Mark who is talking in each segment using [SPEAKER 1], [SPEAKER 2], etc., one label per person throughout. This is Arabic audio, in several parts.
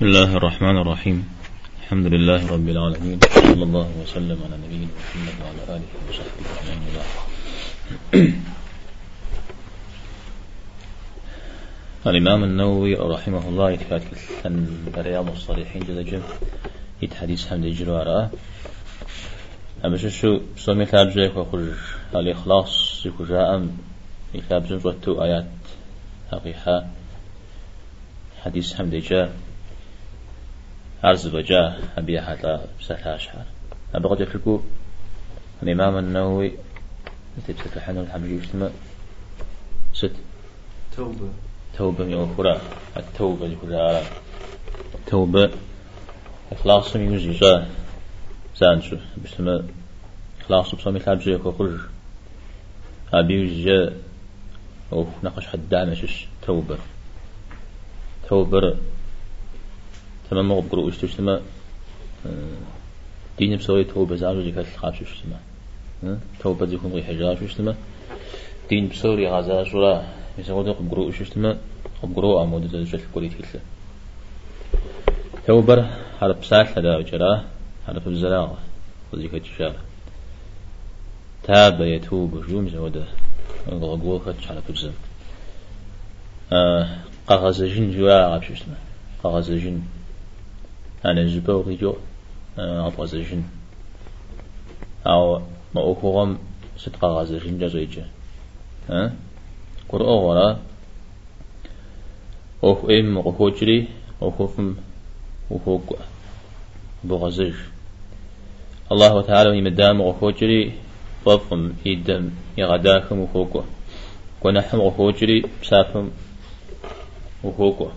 [SPEAKER 1] بسم الله الرحمن الرحيم الحمد لله رب العالمين صلى الله وسلم على نبينا محمد وعلى آله وصحبه أجمعين الإمام النووي رحمه الله يتكاتل أن رياض الصالحين جدا جم يتحديث حمد جلوارا أما شو سومي كتاب جايك وخرج الإخلاص يكو جاء كتاب جنجوتو آيات حقيقة حديث حمد جاء عرض بجا أبي حتى سهل أشهر. أبغى تفكروا الإمام النووي تبسط الحنون الحمد يجتمع ست.
[SPEAKER 2] توبة.
[SPEAKER 1] توبة يوفر التوبة يوفر توبة. إخلاص من يوزي زانشو بسم إخلاص بصمي تابجي كوخرج أبي يوزي أو نقش حد دامشش توبة. توبة. تمام مغب قرؤ اشتوش تما دين بسوي توبة زعجو زي كاتل خابش وش تما توبة زي كون غي حجاج وش تما دين بسوري غازا شورا يسوي دق قرؤ وش تما قرؤ أمود زي جل قريت كله توبة على بسال هذا وجراه على فبزلاغة وزي كتشار تاب يتوب جوم زودا غوغو خدش على فبزم قغزجين جوا عبش اسمه قغزجين أنا جبو ريجو أبغزجين أو ما أخوهم ست قغزجين جزويجة ها؟ قرأ ولا أخ إم أخوجري أخوفم أخوق بغزج الله تعالى يمدام أخوجري طفم يدم يغداكم أخوقه ونحن أخوجري بسافم وهوكو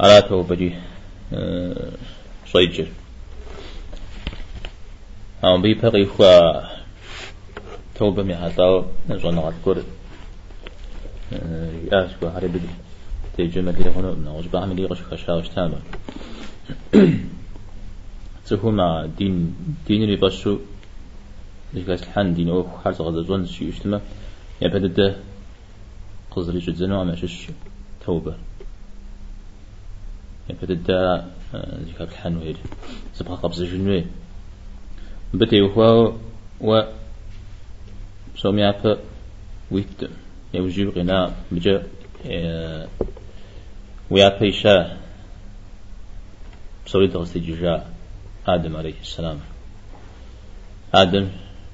[SPEAKER 1] على أه صيجر أم بي بقي خوا توبة مي حتى نزون غتكر ياس خوا هاري بدي تيجي مدري هنا نعوز بعمل يغش خشاوش تاما تهما دين دين اللي بسو لكاس الحن دين أو حرز غزة زون شيء يشتما يبدأ قصري جد زنوا ما شش توبة يبدأ ذكر الحن وير سبقا قبض جنوي بتي وهو و سومي أبا ويت. يوجي غنا بجا ويا بيشا بصوري دغستي ججا آدم عليه السلام. آدم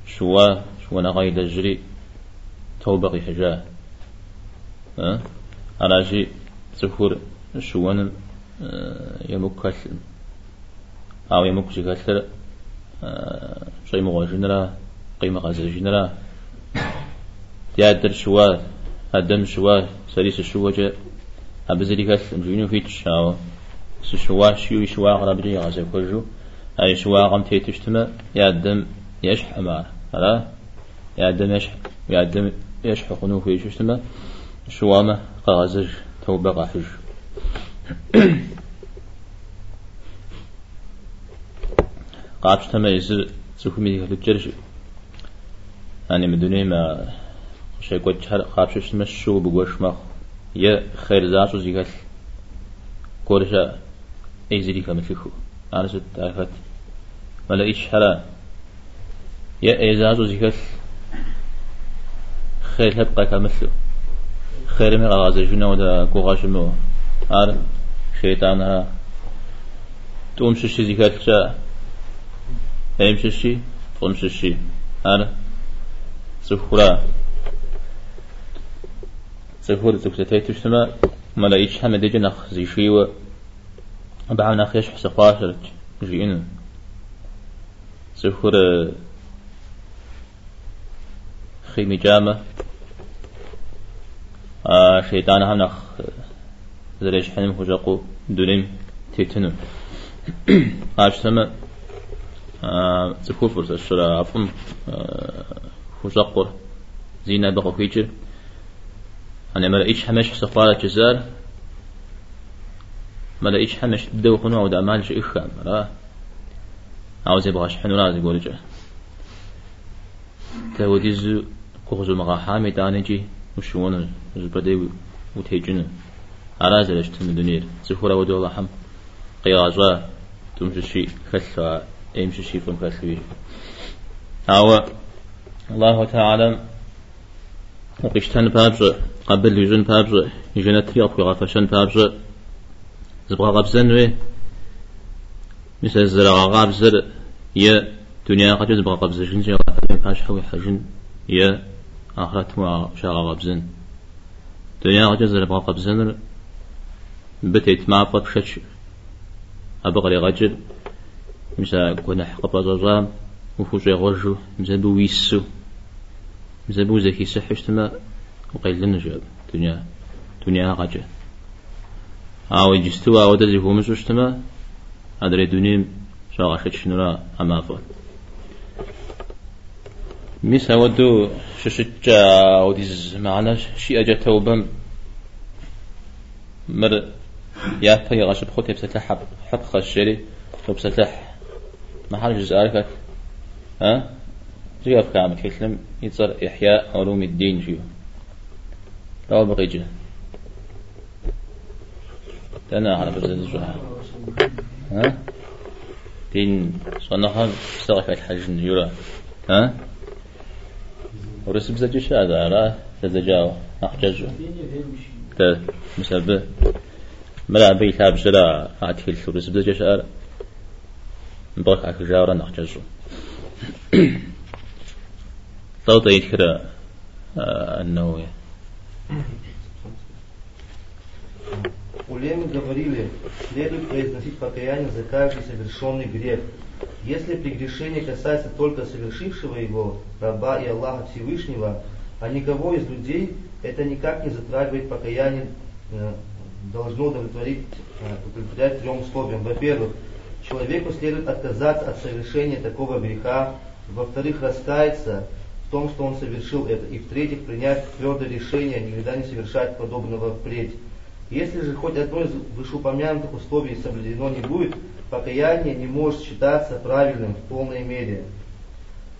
[SPEAKER 1] شوا شوا نغايد الجري توبة حجاه على شيء سفور شوان يمك أو يمك شيء كثر شيء مغاشين لا قيمة غازجين لا تيادر شوا هدم شوا سريس شوا جاء أبزري كثر مجينو فيتش أو شوا شيو شوا غراب جي غازي كوجو. أي شوا غم تيتشتما يادم يشح أمار. لا يادم يشح يادم يشح خنو فيتشتما شوامة قازج توبة قاحج قابش تما يزر زخمي هلجرش يعني مدوني ما شيء قد شهر قابش تما شو بقوش ما يا خير زاشو زيكال كورشا أي زري كمثلكو أنا ست تعرفت ولا إيش حلا يا أي زاشو زيكال خير هبقى كمثلو خير من غازي شنو ودا كوغاش مو ار شيطان ها توم ششي زيكات شا ايم ششي توم ششي ار سخورا سخورا زكتتي تشتما ملا إيش حمد يجي نخ زي شيو بعمل نخ يش حس قاشرت جينا سخورا خيمي جامه آه شيطان هم نخ زريش حنم خجاقو دولم تيتنو قاش سما آه تكفر الشرا عفم خجاقو زينة بقو كيجر أنا ما لقيتش حمش سفارة جزار ما لقيتش حمش بدو خنو أو دعمال شيء إخام لا عاوز يبغاش حنو لازم يقول جا. توديزو كوخزو مغا حامي دانجي وشون زبدي وتهجن أرازل اشتم دنير. زخورة ودو حم. قياجا تمشي خلوا يمشي شي فم خلوي هو الله تعالى وقشتن بابج قبل يجن بابج يجن تريق غفشن بابج زبغا غبزن وي. مثل زرع غابزر يا دنيا قد يزبغ غبزن جن باش حوي حجن يا آخرت ما شاغ غبزن. دنيا قد يزبغ غبزن بتيت ما بقشش أبغى غجل مثل كنا حقب زوجام وفوش يغرجو مزبو ويسو. مزبو زكي سحشتما وقيل لنا جاب دنيا. دنيا غجل أو يجستوا أو تزي هو مشوشتما أدري دنيا شاغا شنورا أما فون. ميس هودو ششجا أو ديز معنا. شي أجا توبم. مر يا في غاش بخوت يبسطح حب حب خشري وبسطح ما حال جزء عارفك ها؟ جيب كامل كلم يتصر إحياء علوم الدين جيو. لو بقي جه تنا على بزد الجوع ها؟ دين. صنعها استغفر الحج يورا. ها؟ ورسب زج هذا لا؟ تزجاو أحججو مسبب ملا بي تاب جلا أعتقل ورسب زج شعر مبارك على جاورا نحججو طوطي يذكر أنه
[SPEAKER 2] Улемы говорили, следует произносить покаяние за каждый совершенный грех. Если прегрешение касается только совершившего его, раба и Аллаха Всевышнего, а никого из людей, это никак не затрагивает покаяние, э, должно удовлетворить, э, удовлетворять трем условиям. Во-первых, человеку следует отказаться от совершения такого греха, во-вторых, раскаяться в том, что он совершил это, и в-третьих, принять твердое решение никогда не совершать подобного впредь. Если же хоть одно из вышеупомянутых условий соблюдено не будет, покаяние не может считаться правильным в полной мере.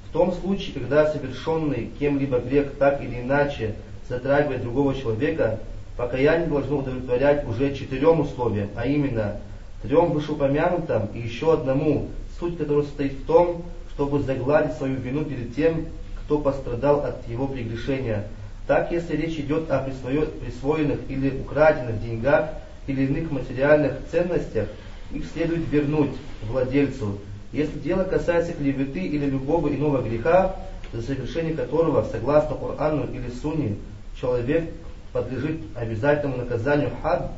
[SPEAKER 2] В том случае, когда совершенный кем-либо грех так или иначе затрагивает другого человека, покаяние должно удовлетворять уже четырем условиям, а именно трем вышеупомянутым и еще одному, суть которого состоит в том, чтобы загладить свою вину перед тем, кто пострадал от его прегрешения – так, если речь идет о присвоенных или украденных деньгах или иных материальных ценностях, их следует вернуть владельцу. Если дело касается клеветы или любого иного греха, за совершение которого, согласно Корану или Сунне, человек подлежит обязательному наказанию хад,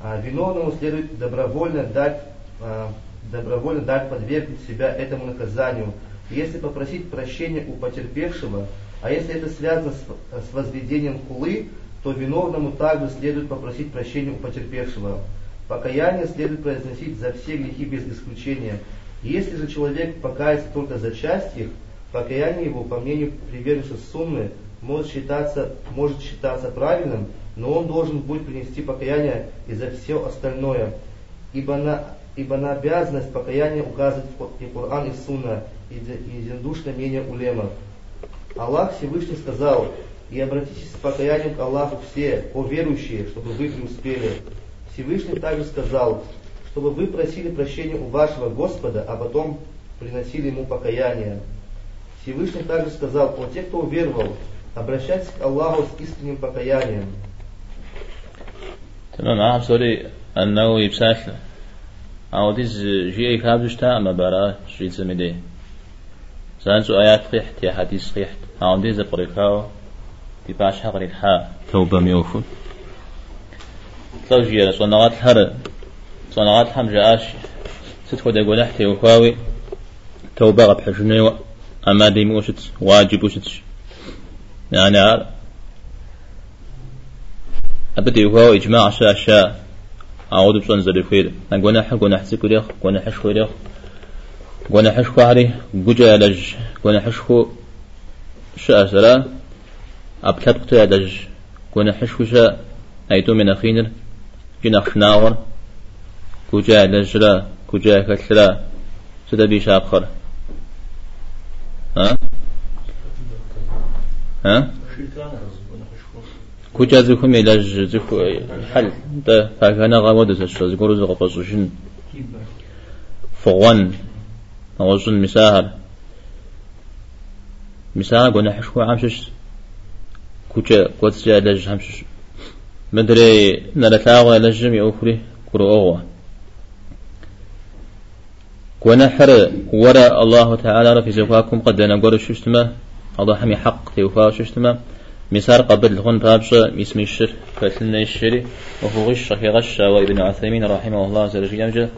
[SPEAKER 2] а виновному следует добровольно дать, а, добровольно дать подвергнуть себя этому наказанию. Если попросить прощения у потерпевшего – а если это связано с, с возведением хулы, то виновному также следует попросить прощения у потерпевшего. Покаяние следует произносить за все грехи без исключения. Если же человек покается только за часть их, покаяние его, по мнению приверженцев суммы, может считаться, может считаться правильным, но он должен будет принести покаяние и за все остальное. Ибо на, ибо на обязанность покаяния указывает и Коран, и Сунна, и, и единодушное мнение улемов. Аллах Всевышний сказал, и обратитесь с покаянием к Аллаху все, о верующие, чтобы вы преуспели. Всевышний также сказал, чтобы вы просили прощения у вашего Господа, а потом приносили ему покаяние. Всевышний также сказал, о те, кто уверовал, обращайтесь к Аллаху с искренним покаянием.
[SPEAKER 1] تمام عام سوري أنه يبساث أو ديز جي كابشتا أما برا شريط زمدي سانسو آيات قيحت يا حديث قيحت هاون دي زبريكاو دي باش حقر الحا توبة ميوفون توجيه صنعات هر صنعات هم جاش ستكو دا قول احتي وكاوي توبة غب حجنيو أما دي موشت واجب وشت يعني أبدي وكاوي إجماع شا شا أعود بصن زري خير أقول نحن قول نحسي كريخ قول نحش كريخ قول نحش كواري قجا لج قول نحش كو شا سرا أبتلت قطع دج كون حشوشا أيتو من أخينر جناخ شناور كوجا دجرا كوجا كسرا سدا بيش أبخر ها؟ ها؟ كوجا زكم يلاج زكو حل. ده فكان غاود تشز جورز غبصوشن فغوان. نوزن مساهر مساهر قلنا حشكو عامشش كوجا قوتس جا لاج همشش مدري نلتاغ لجم يوفري كرو أغوى ونحر ورا الله تعالى في زفاكم قد نقول ششتما. الله حمي حق تيوفا ششتما مسار قبل هون بابش اسم الشر فتلنا الشري وهو غش في غش وابن عثيمين رحمه الله عز وجل.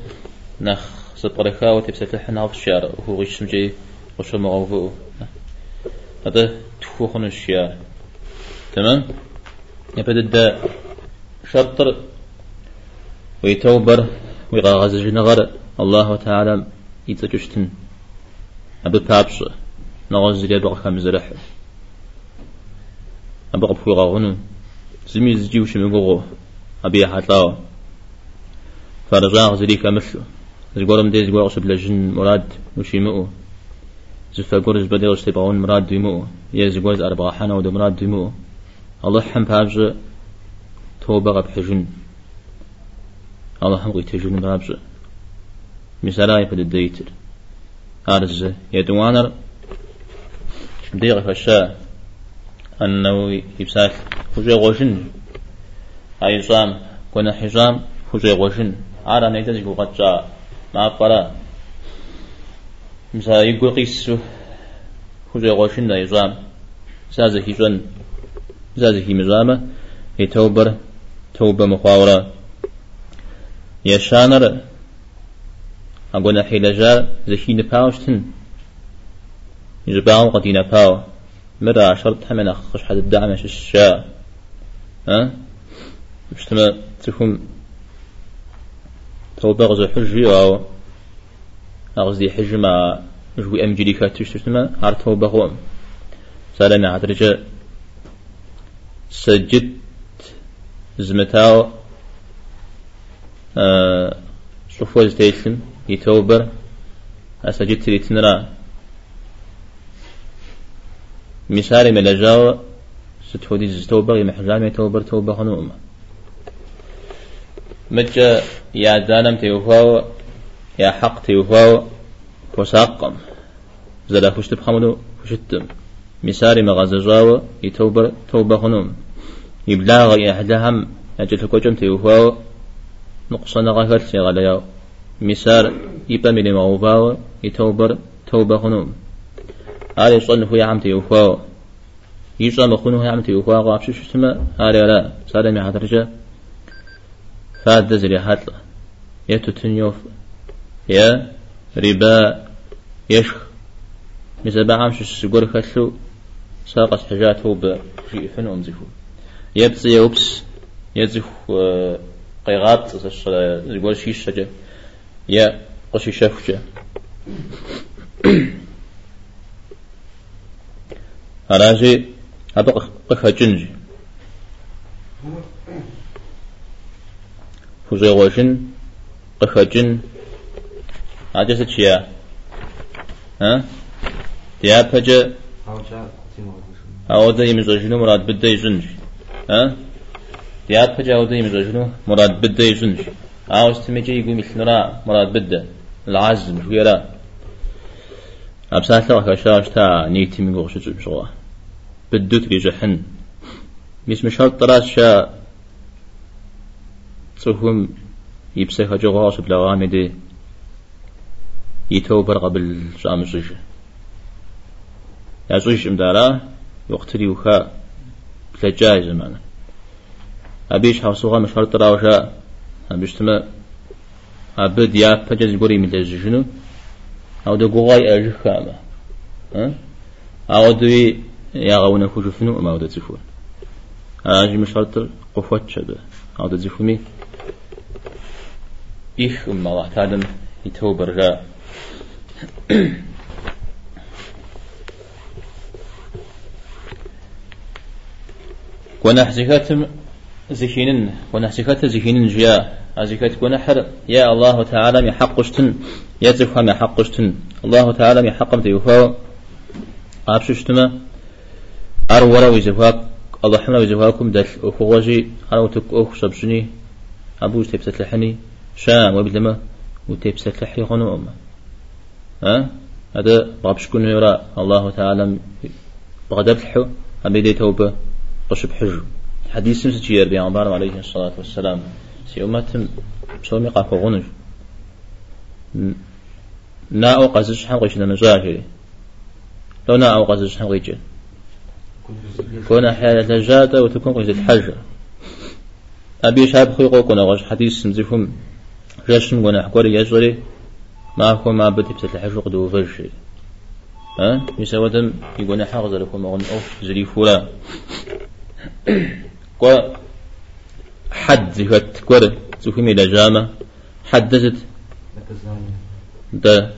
[SPEAKER 1] نخ سطركا وتبسف لحنا في الشارع وهو غش مجي وش مغوفو هذا تفوخن الشيار تمام؟ يبدأ شطر. ويتوبر. ويغاغز جنغر. الله تعالى يتجشتن. أبو بابش. نغز ريبغ خمزرح أبغى بفوغا غنو زمي زجي وش مغوغو أبي حتلاو فرجاغ زريك أمثلو زغورم دي زغور أصب لجن مراد وشي مؤو زفا قرز بدي وش تبغون مراد ديمو. يا زغورز أربعة حنا ودو مراد ديمو. الله حم بابج. توبة غب حجن. الله حم قيت حجن بابج. مثلا يفد الديتر أرز يدوانر. ديغ فشا أنه يبسال خجي غوشن. أي صام كنا حجام خجي غوشن. نيتز قد جاء. ما برا مسا يقول قيسو خجي غوشن أي صام سازه هجن سازه مزامة يتوبر. توبة مخاورة. يشانر. أقول حيلجا زكي نباوشتن يجباو قد ينباو مرة شرط همنا خش حد الدعم الشاء ها؟ مش تما تكون تو بغز حجي أو أغزي حج مع جوي أم جدي كاتش تما هار تو بغوم سلام عدرجة سجد زمتاو آه شوفوا زتيتن يتوبر. أسجد تريتنرا. مثال ملجاو ستودي زتوبر يمحزام توبر توبة خنوم مجا يا دانم تيوفاو يا حق تيوفاو فساقم. زلا فشت بخمدو فشتم مثال مغازجاو يتوبر توبة خنوم. يبلاغ يحدهم أجل كوجم تيوفاو نقصنا غفل سيغلياو مثال يبقى من مغوفاو يتوبر توبة خنوم. هذا يصنف هو عم تيوفاو يجا مخونه عم تيوفاو غاب شو شتما هذا لا سالم يا حضرجة فاد دزري حتلا يتو تنيوف يا ربا يشخ مزبا عم شو سيقول خلو ساقس هو بشيء فن أمزفو يبس يوبس يزف قيغات يقول شيء شجع. يا قشي شفجة أراجي أبقى قخ جنج فوزي وشن قخ جن عجزة شيا ها ديا بجا أو ده يمزوجنو مراد بده يجنج ها ديا بجا أو ده يمزوجنو مراد بده يجنج أو استمجي يقول مثلنا مراد بده العزم شوية أبسات لك أشاش تا نيتي من قوش جوا بدوت رجحن مش مشار طراس شا تسوهم يبسيها جغاش بلا دي. يتوبر قبل شام الزوج يا زوج مدارا وقتلي وخا بلا زمان أبيش حوصوها مشار طراوشا أبيش تما أبد يا فجز قري من الزجنو أو قواي أرجح كاما ها أو دوي يا غونا كوجفنو ما ودا تزفون أجي مشارط قفوت شده أو تزفمي إيش أم الله؟ تعلم يتوبر جاء ونحزكاتم زكينن ونحزكات زكينن جاء أزكات ونحر يا الله تعالى يحقشتن يزفهم يحقشتن الله تعالى يحقم تيوفاو أبششتما أر ورا ويزفاك الله حنا وجهكم دل أخوجي أنا وتك أخ شبشني أبوش تبسة لحني شام وبلما وتبسة لحي خنو أما ها؟ هذا بابشكون يرى الله تعالى بغدب الحو أبي دي توبة قشب حجو حديث سمسة بيان عليه الصلاة والسلام. سي أمتم بسومي قاكو غنج. نا أو قزش حم غيش نجاهري لو نا أو قزش غيش كون حالة جادة وتكون قيش الحجة أبي شاب خوي قوكونا غش حديث سمزيكم رشن قنا حقوري يجري. ما هو ما بدي بس الحجة قدو فرشي ها؟ يسوى دم يقول حاغز لكم أغن أوف زري فولا. قو حد زهت قر زكمي لجامة حدثت ده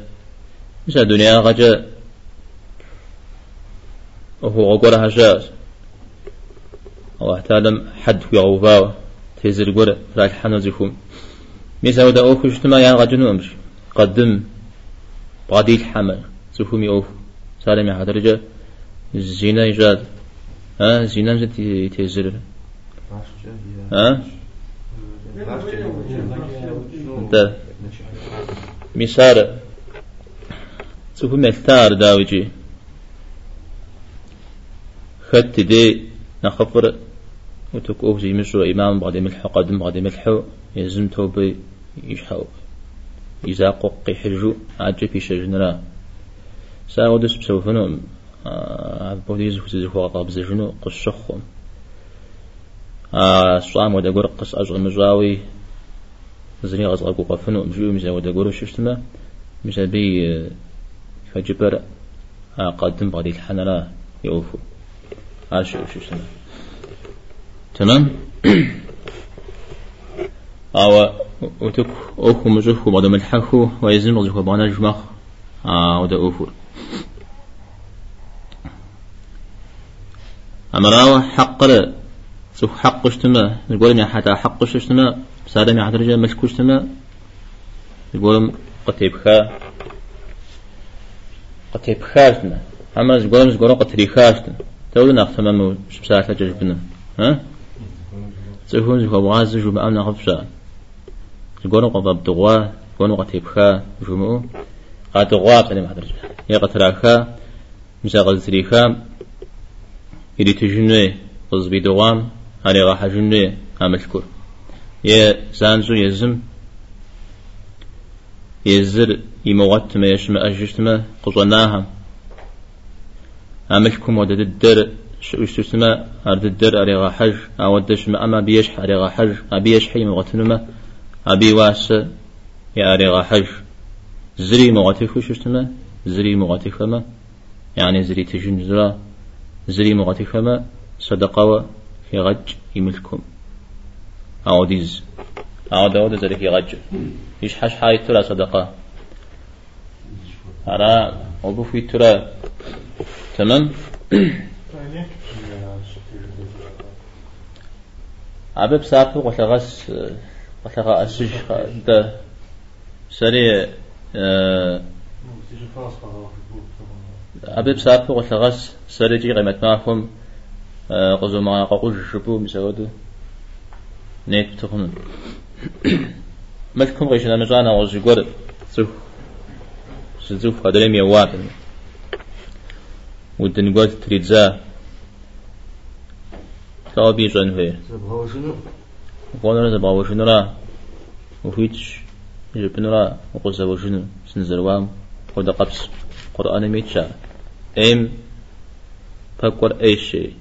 [SPEAKER 1] مش الدنيا غجا وهو غقرة هجاز الله تعالى حد في غوفاوة. تيزر قرة. راح حنزكم ميسا ودا أوفو شتما يا غجنو أمش. قدم. بغدي الحمل زكومي أوفو سالم يا حدرجة الزينة يجاد. ها؟ زينة زت تيزر. ها؟ ده مسار سوف ملتار داوجي خدت دي نخفر وتكوف زي مشو إمام بعد ملحو قدم بعد ملحو يزم توبي يشحو. إذا قوقي حجو عجي في شجنرا ساودس بسوفنو عبودي زفو زفو غطاب زجنو قشخهم صام ودا قرقص أجغ مجاوي. زني غزغ قفنو مجيو مزا قرو ششتما مزا بي فجبر قدم بعد الحنرا يوفو. عاشو ششتما تمام؟ أو وتك أوكو مجوكو بعد ملحكو ويزن مجوكو بانا جمخ آه ودا أوفور أمراوة حق سوف حق اشتما نقول يا حتى حق اشتما سادم حتى ملك اشتما نقول قتيب خا قتيب خاشنا أما نقول نقول قتري خاشنا تقول نختم مو شبسات لجبنا ها؟ تقول نقول بغاز جو بأمنا خفشا نقول قضب دغوا نقول قتيب خا جمعو قاد غوا بسلم حتى يا قتراخا مشاغل تريخا إلي تجنوي قصبي دوام علي راح جنوي أمشكر يا زانزو يزم يزر يموت ما يشما أجشتما قصناها أمشكم ودد الدر شوشتما أرد الدر علي راحج أودش ما أما بيش علي راحج أبي يشحي موتنما أبي واس يا علي راحج زري مواتيف وشتما زري مواتيف ما يعني زري تجن زرا. زري مغتي فما صدقوا في غج يملكم. أو ديز أو داود زري في غج. إيش حش حاي ترى صدقة. أرى أبو في ترى. تمام؟ أبب سابق وثغس وثغا أسج ده سري أه أبي بسافر وثغس سرجي قيمة معكم قزو ما قوش شبو مسودو نيت تخنون ملكم غيشنا مجانا وزيقور. سوف سوف قدرين يواب ودن قوت تريدزا تاو بي جن هي قولنا زباو شنو را وفيتش جبنا را وقزا وشنو سنزروام. قد قبس قرآن ميتشا ام فكر اي شيء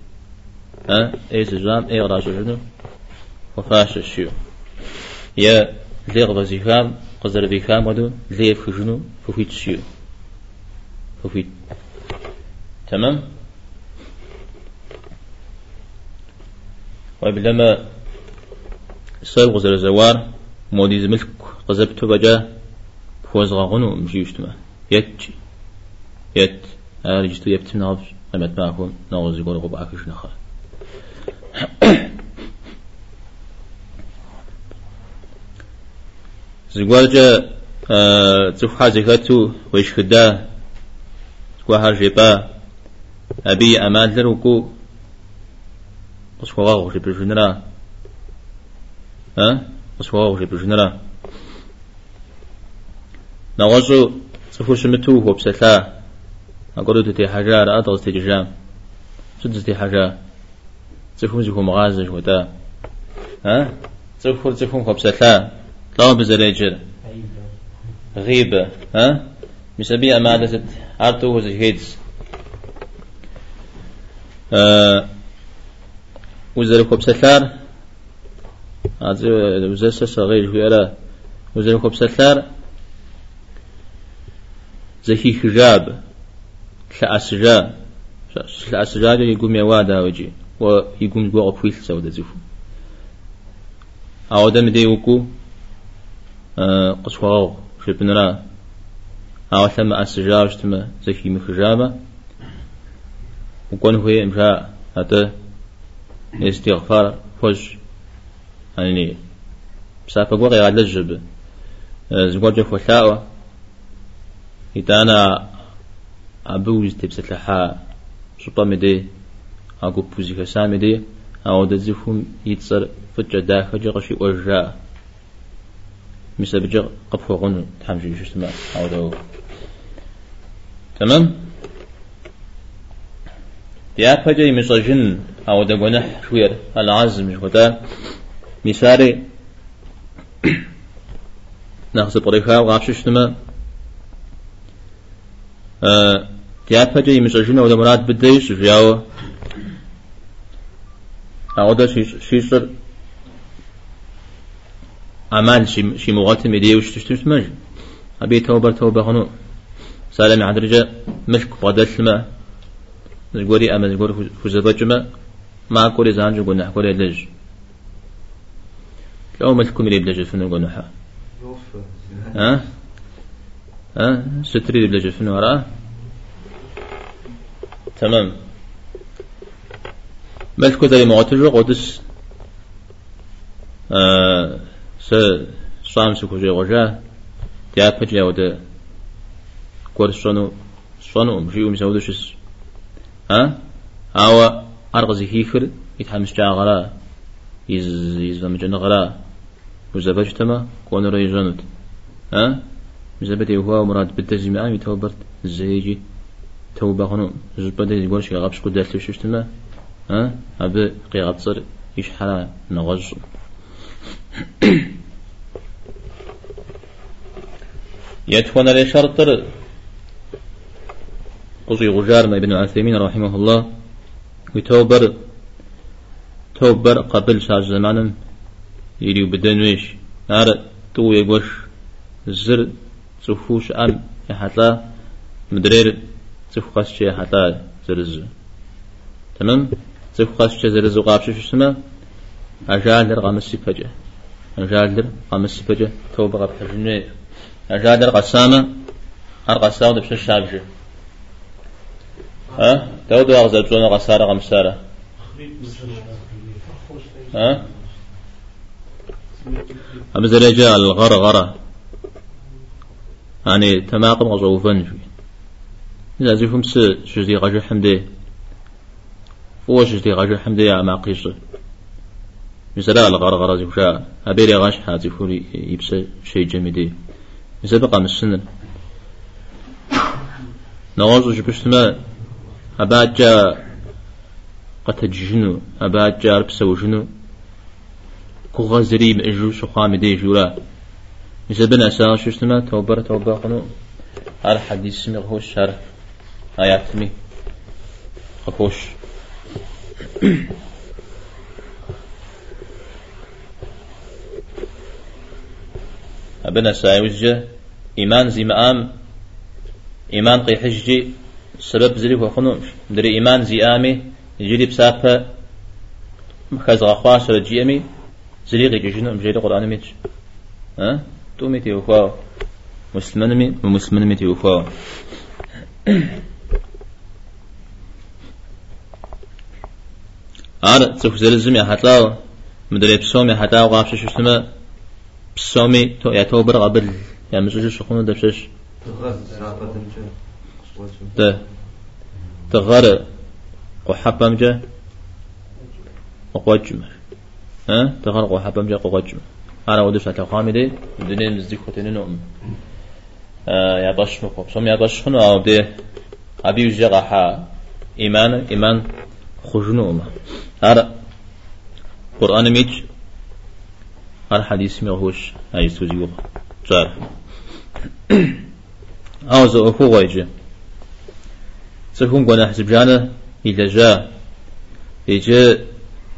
[SPEAKER 1] ها؟ اي سجام اي غراش شنو وفاش الشيو يا ليغ وزيفام قزر بيفام ودو. ليه فجنو ففيت شيو ففيت تمام؟ وبلما صار غزر زوار مودي زملك قزبتو بجا فوز غنو مجيوشتما يتشي يت أرجتو يبتم نغف قمت معكم نغز يقول غب عكش نخا. زقوال جا تفحى زكاتو ويش خدا زقوها جيبا أبي أمان لرقو قصوا غشي بجنرا ها؟ قصوا غشي بجنرا نغزو صفو سمتو هو بسلا أقولوا تي حاجة أدغز تي جام. سدز تي حاجة. صفو زيكو مغازج ودا. صفو صفو هو بسلا لا بزريجر غيبة ها؟ مسبي أمادة عرتو وزهيدز أه وزر بسلار از وزر صغير في ألا وزر بسلار زهي حجاب لأسجا لأسجا يقوم يوادا وجي ويقوم يقوم فيل سودا زفو أو دم دي وكو أه قصواغ شبنرا. أو ثم أسجا وشتم زهي مخجابة. وكون هو إمشاء هذا استغفار فوج يعني بسافة قوغي على الجب. زوجة فلاوة إتانا أبوز تبسة لحا شطا مدي. أقو بوزي كسامي دي أو دزيفهم يتصر فجأة داخل غشي أرجاء مثل بجا قفو غن تحمشي شو أو دو. تمام؟ يا فجأة مسجن أو ده جنح شوير العزم شوتا مثالي نخص طريقها وغابش شتما أه يا فجأة مسجن أو ده مراد بديش جاو أو ده شيصر أعمال شي مغالط مدي وش تشتمش مج أبي توبر توبة خنو سالم عدرجة بدل ما زغوري أما زغور فزبجما ما كل زان جو قلنا كل لج. لو ملكم اللي بلج فنو قلنا ها؟ ها؟ ستري بلج فنو ورا تمام. ملكو ذا معتجو قدس. آه س صام سكو جي غجا تيا بجي ودا كور سونو سونو مجيو مسودش ها؟ أو أرغزي هيكر يتحمس جا غلا يز يز مجن غلا. وزبج تما كون جنود ها؟ مزبتي هو مراد بالتزيم عام يتوبرت زيجي توبة خنو زبدة يقول شيء غابش قد دلت وشش تما ها؟ أبي قيغت صر إيش حلا نغز يتكون لشرط قصي غجار ما ابن عثيمين رحمه الله. وتوبر توبر قبل شاج زمان يلي بدنويش. نار تو يقوش. زر تفوش أم حتى مدرير تفخش شيء حتى زرز. تمام؟ تفخش شيء زرز وقابش شو اسمه أجال أجال غمس فجأة. توبة قبل حجنة أجال قسامة. أرقسامة بشش شابجه ها؟ تودو أغزل بزونا غسارة غمسارة ها؟ أبزل جاء الغرغرة يعني تماقم غزوفن إذا زيفهم س شزي غجو حمدي. فو شزي غجو حمدي يا ما قيس مثلا الغرغرة زيفشا أبيري غاش حازي فوري يبس شيء جميدي. مثلا بقى من السنة. نغازو جبشتما أباجا قتجنو أباجا ربسو جنو. كغزري مأجو سقام دي جورا مثل أسان شو اسمه توبر توبة قنو. على حديث غوش شرح آيات مي خفوش. أبنا سايوزجة إيمان زي مقام إيمان قي حجي سبب زري هو خنوش دري إيمان زي آمي جري بسابة خز غخواش رجي أمي زري غي جنو مجري قرآن ميت ها؟ تو ميتي وفاو مسلمان مي ومسلمان ميتي وفاو آر زلزم يا حتلاو مدري بسومي حتى وغافش شو اسمه بسومي تو يا توبر قبل يا مسوش شخونو دبشش ده تغار قحبم جا وقوجم ها تخرق وحبم جا قوجم أنا ودش أتلقامي دي الدنيا مزديك وتنين آه يا باش مقوم سوم يا باش خنو أو دي أبي وجه إيمان إيمان خجنو ما أرى قرآن ميج أرى حديث ميغوش أي سوزيوغ جار أو زو أخو سكون قنا حسب جانا إذا جاء يجي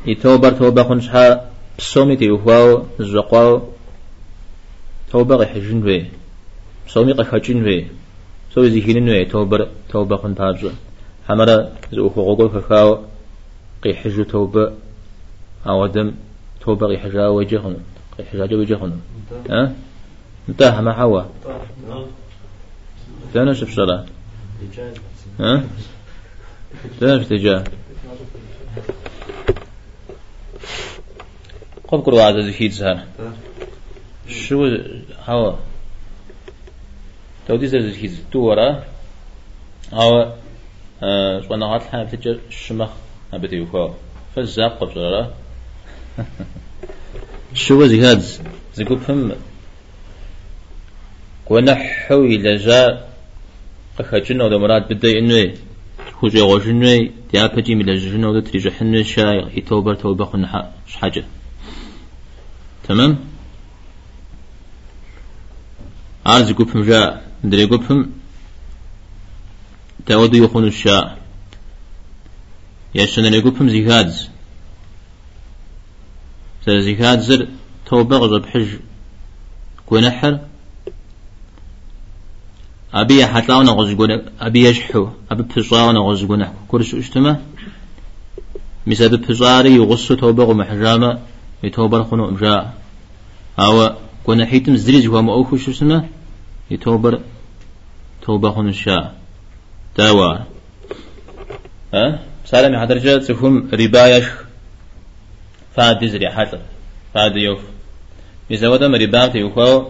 [SPEAKER 1] يتوبر توبة خنشها بسومي تيوهواو زقواو توبة غيحجن بي بسومي قحجن بي سوي زيهين بي توبر توبة خن بابزو حمرا زو أخو غوغو كاكاو قيحجو توبة أودم توبة قيحجا وجهن قيحجا وجهن ها؟ انتهى ما حوا شوف صلاة ها؟ ثاني اتجاه. قب كرو عاد زهيد زهر شو؟ هوا. تودي زر زهيد تورا هوا. شو أنا هات حنا بتجر شمخ. أبدي يخوا فالزاق قبل شو زهاد زقوب هم ونحو إلى أخجنا ولا مراد بدأ إنه خوجي غوجنوي ديا بجي ملا جنو دو تريجو حنو شاي يتوبر توبة خنحا حاجة تمام؟ عارز قفهم جاء دري قفهم تاودو يخون الشاء يشتنا لقفهم زيهاد. زر زيهاد زر توبة غزب حج كونحر أبي حتلاونا غزقونا أبي يشحو أبي بفصاونا غزقونا كرش اشتما مسا بفصاري يغصو توبغ محجامة يتوبر خنو امجاء أو كنا حيتم زريج هو مأوكو شو اسمه؟ يتوبر توبة خنو الشاء تاوى ها؟ سالم حضرجة تفهم ربايش فاد زري حتى فاد يوف. إذا ودم رباية يوفو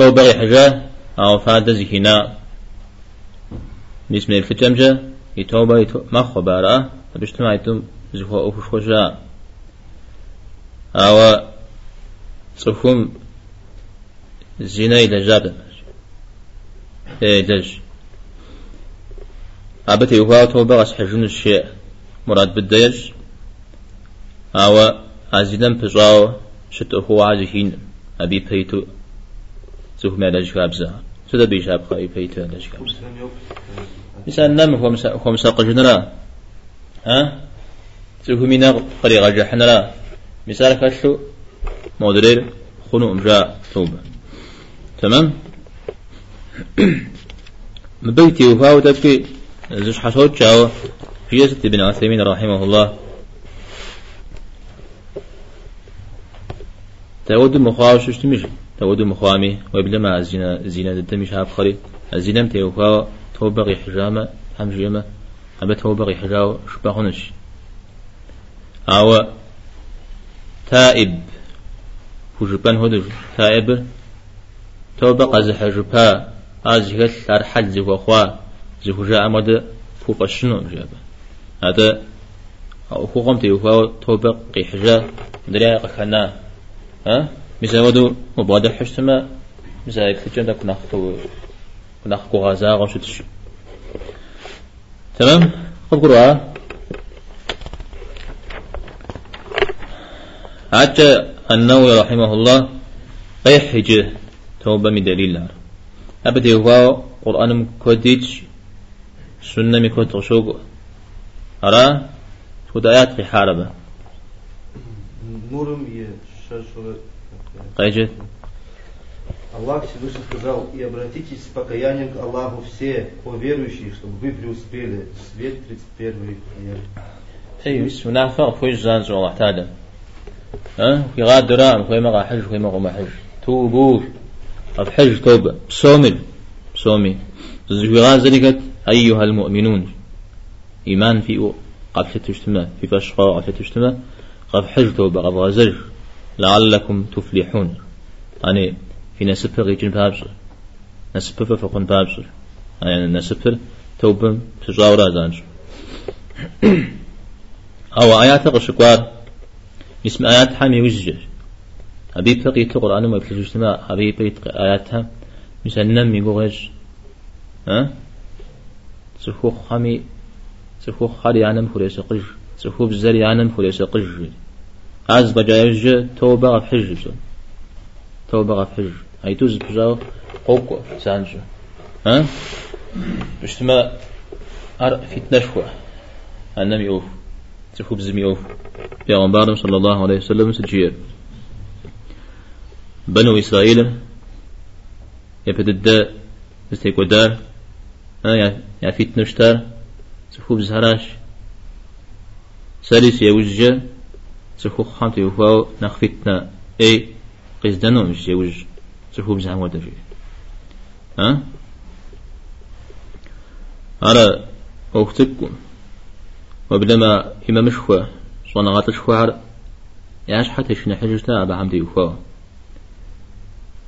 [SPEAKER 1] تو بغي حاجة أو فاد زهنا بسم الله الجمجة يتوبة يتو ما خبارة بجتمع يتم زهو أوفش خجا أو صفهم زنا إلى جابة إيه دج أبتي يوفا توبة أصحجون الشيء. مراد بالديج أو أزيدن بزاو شت أخو عزهين أبي بيتو. ما لاش كابزا سودا بيشاب خاي بيتا لاش كابزا مثلا نم هو مسا هو مساق جنرا. ها؟ زوج مينا قريغا جحنرا مثال كشو مودرير خنو أمجا توبة تمام؟ مبيتي وفاو تبكي. زوج حصوت شاو. في ابن عثيمين رحمه الله. تود مخاوش اشتمش تود مخامي وبلما الزنا زنا الدمش هاب خري الزنا متيوفا توبغي حجامة هم جيمة هم توبغي حجاو شبهونش أو تائب. وجبان هدر تائب. توبق زحجبا أزهل أرحل زي وخوا زي وجاء مد فوق الشنو جابا هذا أو خوغم تيوفا توبق قيحجا دريا قخنا ها؟ مزاودو وبعد حشتما مزايك تجمع كناخ تو كناخ كوغازا غشتش تمام؟ قبقروا حتى النووي رحمه الله قيحج توبة من دليل لار أبدا هو قرآن مكودج سنة مكود غشوق أرى؟ تود آيات في حاربة.
[SPEAKER 2] نورم يشاشوه Шашура.
[SPEAKER 1] قيجت
[SPEAKER 2] Аллах Всевышний сказал, и обратитесь с покаянием к Аллаху все, о верующие, чтобы вы преуспели. Свет 31 аят.
[SPEAKER 1] أي بس منافق فوج زانز والله تعالى ها في غاد درام في مغا حج في مغا حج توبوا أب حج توبة بصومل بصومي في غاد ذلك أيها المؤمنون إيمان في قبل تجتمع في فشقة قبل تجتمع قبل حج توبة قبل غزر لعلكم تفلحون. يعني في نسبة غيجن بابسر نسبة فقن بابسر يعني نسبة توبة تجاورا زانج أو آيات قشكوار اسم آيات حامي وجه أبي بقيت القرآن ما يفلش اجتماع أبي بقيت آياتها مثلا نم يقول ها؟ سخوخ خامي. سخوخ خالي عنم فريس قج. سخوخ بزري عنم فريس قج. عز بجايج توبة غف حج توبة حج. هاي توز بجاو قوكو سانجو ها؟ اجتماع أر فتنة شوى أنم يوف سخوخ بزمي يوف پیغمبرم صلى الله عليه وسلم سجيه بنو إسرائيل يبدد استيقودار يا يا فيت نشتار سخوب زهراش. سالس يوجه سخوب خانت يوفاو نخفتنا اي قصدنا مش يوج سخوب زهر ودفي ها على أختكم وبلما إما مشخوة صنع غات الشخوار ياش حتى شنا حجرتا أبا حمدي يوفاو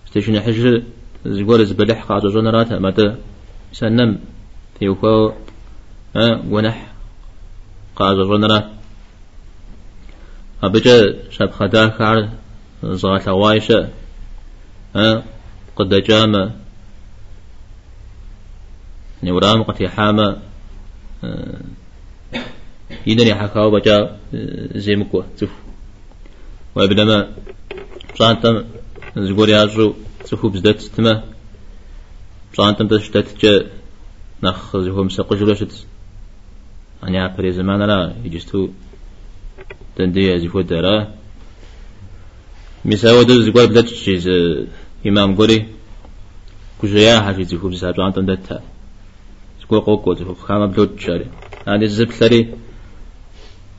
[SPEAKER 1] استشنا حجر زغور زبلح قاعد جنرات متى سنم يوفاو ها ونح قاعد جنرات أبجا شاب خدا كار زغات وايشة ها قد جامة نورام قتي حامة يدني حكاو بجا زي مكوة تف وابنما صانتم زغور يازو تفو بزدت تما صانتم تشتت جا نخ زهم سقجلوشت. أنا عبري زمان لا يجستو. تندي زفو دارا مساوى دو زغور بدت شيز إمام قولي كجيا حاجي زفو بزاد صانتم دتا زغور قوكو زفو خامة بلوت شاري هذه الزبلري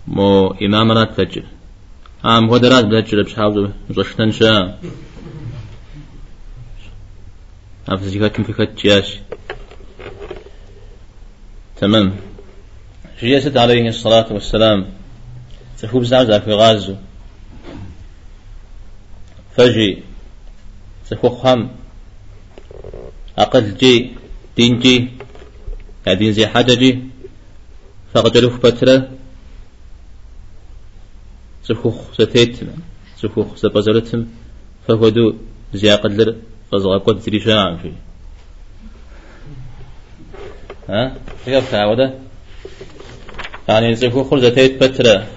[SPEAKER 1] مو إمام رات فجر عام هو درات بلجر بشحاوزو زشتن شا أفز يكتم في كتشياش تمام. جيست عليه الصلاة والسلام تخوب زعزع في غازو فجي تخو خم أقل جي دين جي دين زي حاجة جي فقدلو في فترة تخوخ ستيتم تخوخ سبزرتم فهدو زي قدر فزغا قد تري شاعم في ها؟ كيف تعودة يعني تخوخ ستيت بترة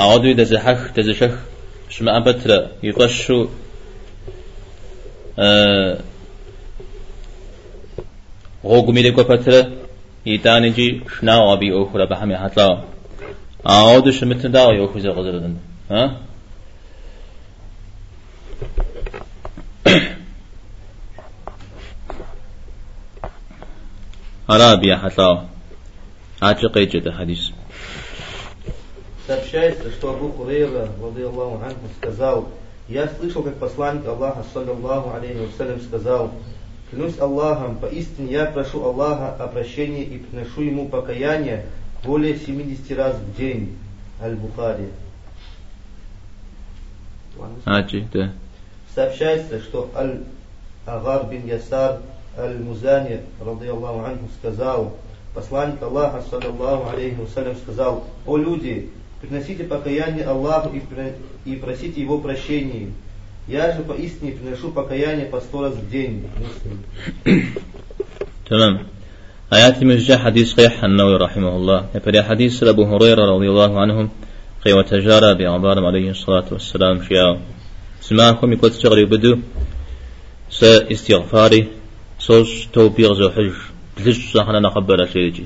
[SPEAKER 1] أعودوا دزحخ دزشخ شما أبتر يقشو أه غوغمي لكو بتر يتانجي شناو أبي أخرى بحمي حتلا أعودوا شمتن داو يوخوزي غزردن ها أرابيا حتلا عاجقيت جدا حديث
[SPEAKER 2] Сообщается, что Абу Хурейра, Аллаху анху, сказал, я слышал, как посланник Аллаха, саллаллаху алейхи вассалям, сказал, клянусь Аллахом, поистине я прошу Аллаха о прощении и приношу ему покаяние, более 70 раз в день. Аль-Бухари.
[SPEAKER 1] Ачи, да.
[SPEAKER 2] Сообщается, что Аль-Агар бин Ясар Аль-Музани, ради Аллаху анху, сказал, посланник Аллаха, саллаллаху алейхи вассалям, сказал, о люди, приносите покаяние Аллаху и, и просите его прощения. Я же поистине приношу покаяние по сто раз в день.
[SPEAKER 1] تمام آيات مجا حديث صحيح النووي رحمه الله يفري حديث أبو هريرة رضي الله عنهم قي وتجارة بعبارة عليه الصلاة والسلام شيا سماكم يكون تشغري بدو س استغفاري سوش توبيغ زو حج بلش صحنا نخبر شيء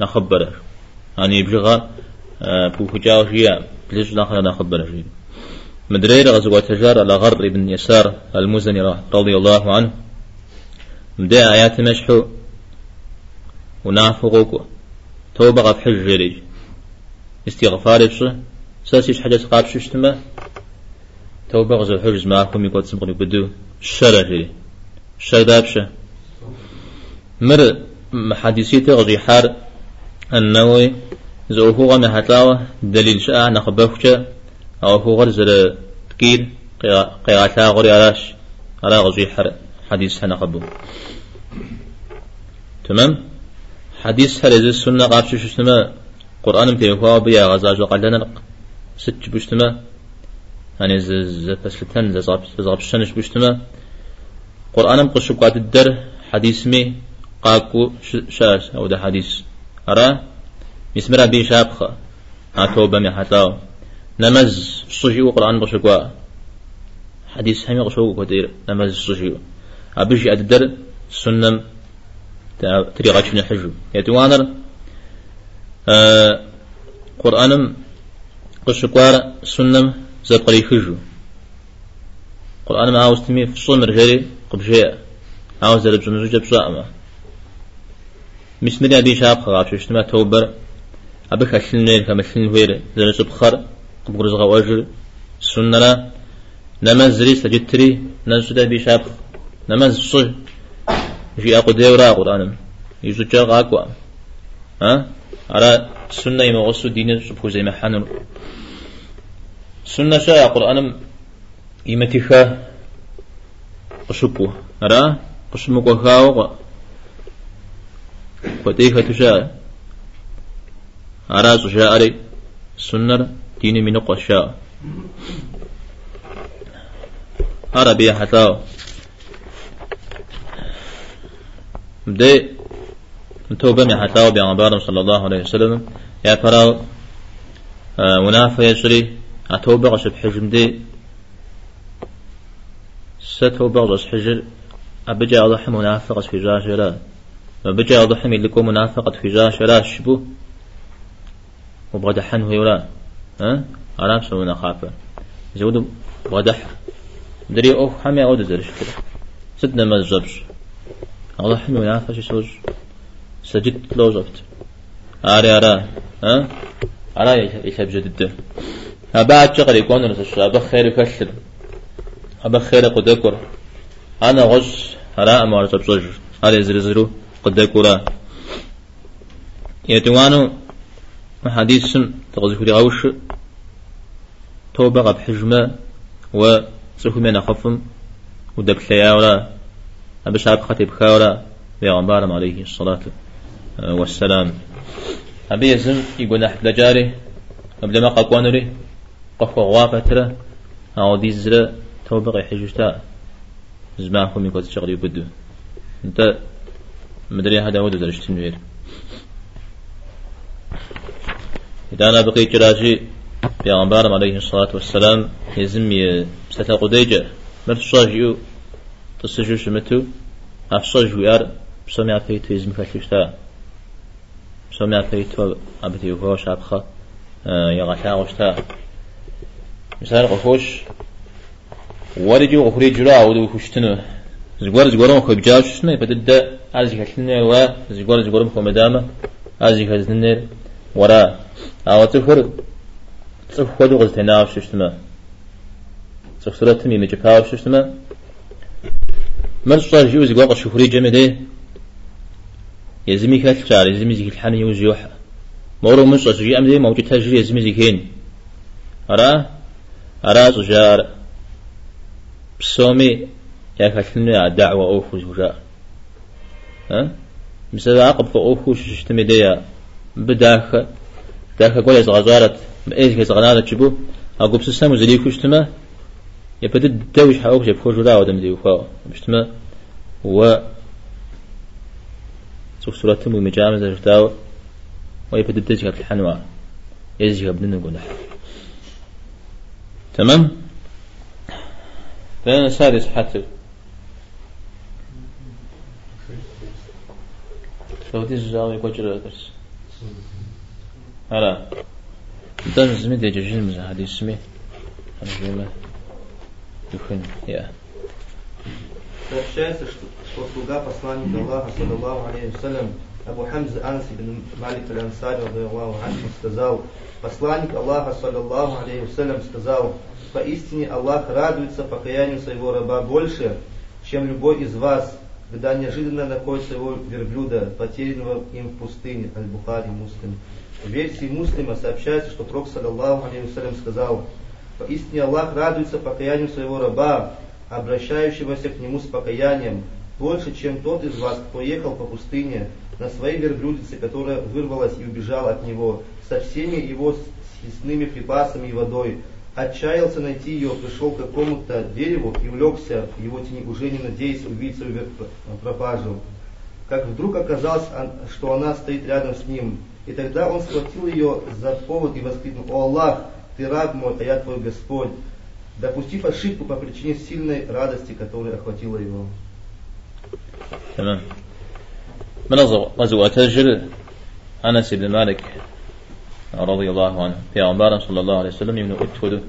[SPEAKER 1] نخبر يعني بلغة بوفجاو شيا بلش صحنا نخبر شيء مدرير غزوة تجار على غر ابن يسار المزني رضي الله عنه. مدى آيات مشحو. ونافقوك. توبة غف حج جريج. استغفار بشي ساسيش حاجة قاب ششتما توبة غزو حج معكم يقول تسمقني بدو. الشرع جري الشرع دابشة مر حديثية غزي حار النووي. زو هو غمي هتلاوة دليل شاء نخبفك أو هو غرزل تكير قياتا غري علاش على غزي حر حديث هنخبو تمام؟ حديث هل إذا السنة قابش شسنما قرآن بيهوا بيا غزاج قلنا ست بشتما يعني ز ز فسلتن ز زاب زاب شنش بشتما قرآن قشو قاد الدر حديث مي قاكو شاش أو ده حديث أرى مسمرا بي شابخة. هاتوبة مي حتاو. نمز صجي قرآن قشو حديث همي قشو قدير نمز صجي أبجي أددر سنم طريقة شنو حجو يتوانر آه قرآنم قشقوار سنم زبقري خجو قرآن ما عاوز تمي في صوم رجالي قبشيء عاوز زرب زمزوجة بصاء مش مريا بي شاب خلاص اشتما توبر. أبك أشلن نير كما أشلن وير زرب بخر قبل رزق وأجر سننا نماز زري سجدتري نزل بي شاب نماز صج جي أقو ديورا قرآن يزو جاق أقوى. ها؟ على سنة يمغسو دين سبحو زي ما حنر سنة شاء قرآن يمتخا قشبو أرى؟ قشمك وخاو فتيخة تشاء. أرى سشاء أري سنة دين من قشاء أرى بيا حتاو بدي توبة من حتاو بيغمبار صلى الله عليه وسلم. يا فراو منافة يشري أتوبة غشب حجم دي ستوبة غشب حجر أبجا أضح منافقة في جاشرة أبجا أضح من لكم منافقة في جاشرة شبو. وبغد حنه يولا ها أرام سونا خافة زود بغدح. دري أو حمي أود درش كده. سدنا مزبش أضح منافقة شوش سجدت لو زفت أري أرى ها؟ أرى يحب جدد أبعد شغل يكون رسش أبا خير يكسر. أبا خير قد يكر. أنا غش أرى أمار تبصج أري زرزرو قد يكر يتوانو حديث تغزف لي غوش توبة غب حجمة وسخمين أخفم ودب ولا أبشاب خطيب خاولا بيغمبارم عليه الصلاة والسلام. أبي يزم يقول نحب لجاري قبل ما قاقوانري قفوا غوافترة أو دي زرة توبغي حجوشتا زماكم يقول تشغل يبدو أنت مدري هذا ودو درجة تنوير إذا أنا بقيت جراجي بيغمبارم عليه الصلاة والسلام يزم ستقوديجة مرتشاجيو تسجو شمتو؟ أفشاج ويار بسمع فيتو يزم فاشوشتا سمع فيتو أبتي وهو شابخة يغشا غشتا. مثال غفوش ورجي غفري جرا ودو خشتنو زغور زغورم خو بجاو شنو بدد ازي كشنو و زغور زغورم خو مدامة. ازي كزنر ورا. أو تفر تفر دو غزتنا ششتما تفسرت مي مجفاو ششتما من صار جيو زغور شفري جمده. يزمي كالشار يزمي زي الحن يوزيوح مورو من صار جي امدي موجود تجري يزمي زي كين. أرا؟ أرا زجار بسومي. يا كاشلنا دعوة أوفو زجار ها؟ مثلا عقب فأوفو ششتمي ديا. بداخ داخ قول يزغزارت إيش كزغنالة تشبو؟ أقول بسسام وزليكو شتما يبدد دوش حاوك جب خوش ولا ودم ديو فاو. شتما و سوف سورة مو مجامز جفتاو ويبدد دوش الحنوى يزجي ابن نقول تمام؟ فأنا سادس حتى لو دي الزاوية كوجر درس. هلا دان زمي دي جوجين مزا هذه اسمي أنا جيما يخن يا
[SPEAKER 2] Сообщается, что, что слуга посланника Аллаха, саллаллаху алейхи вассалям, Абу Хамза Анс ибн Малик аль-Ансари, сказал, посланник Аллаха, саллаллаху алейхи вассалям, сказал, Поистине Аллах радуется покаянию своего раба больше, чем любой из вас, когда неожиданно находит своего верблюда, потерянного им в пустыне, Аль-Бухари, Муслим. В версии Муслима сообщается, что Пророк, саллаллаху алейхи сказал, Поистине Аллах радуется покаянию своего раба, обращающегося к нему с покаянием, больше, чем тот из вас, кто ехал по пустыне, на своей верблюдице, которая вырвалась и убежала от него, со всеми его съестными припасами и водой Отчаялся найти ее, пришел к какому-то дереву и улегся в его тени, уже не надеясь увидеть свою пропажу. Как вдруг оказалось, что она стоит рядом с ним. И тогда он схватил ее за повод и воскликнул, «О Аллах, ты раб мой, а я твой Господь!» допустив ошибку по причине сильной радости, которая охватила его.
[SPEAKER 1] تمام من غزوة تجر أنس بن مالك عنه في عمر صلى الله عليه وسلم يمن أتود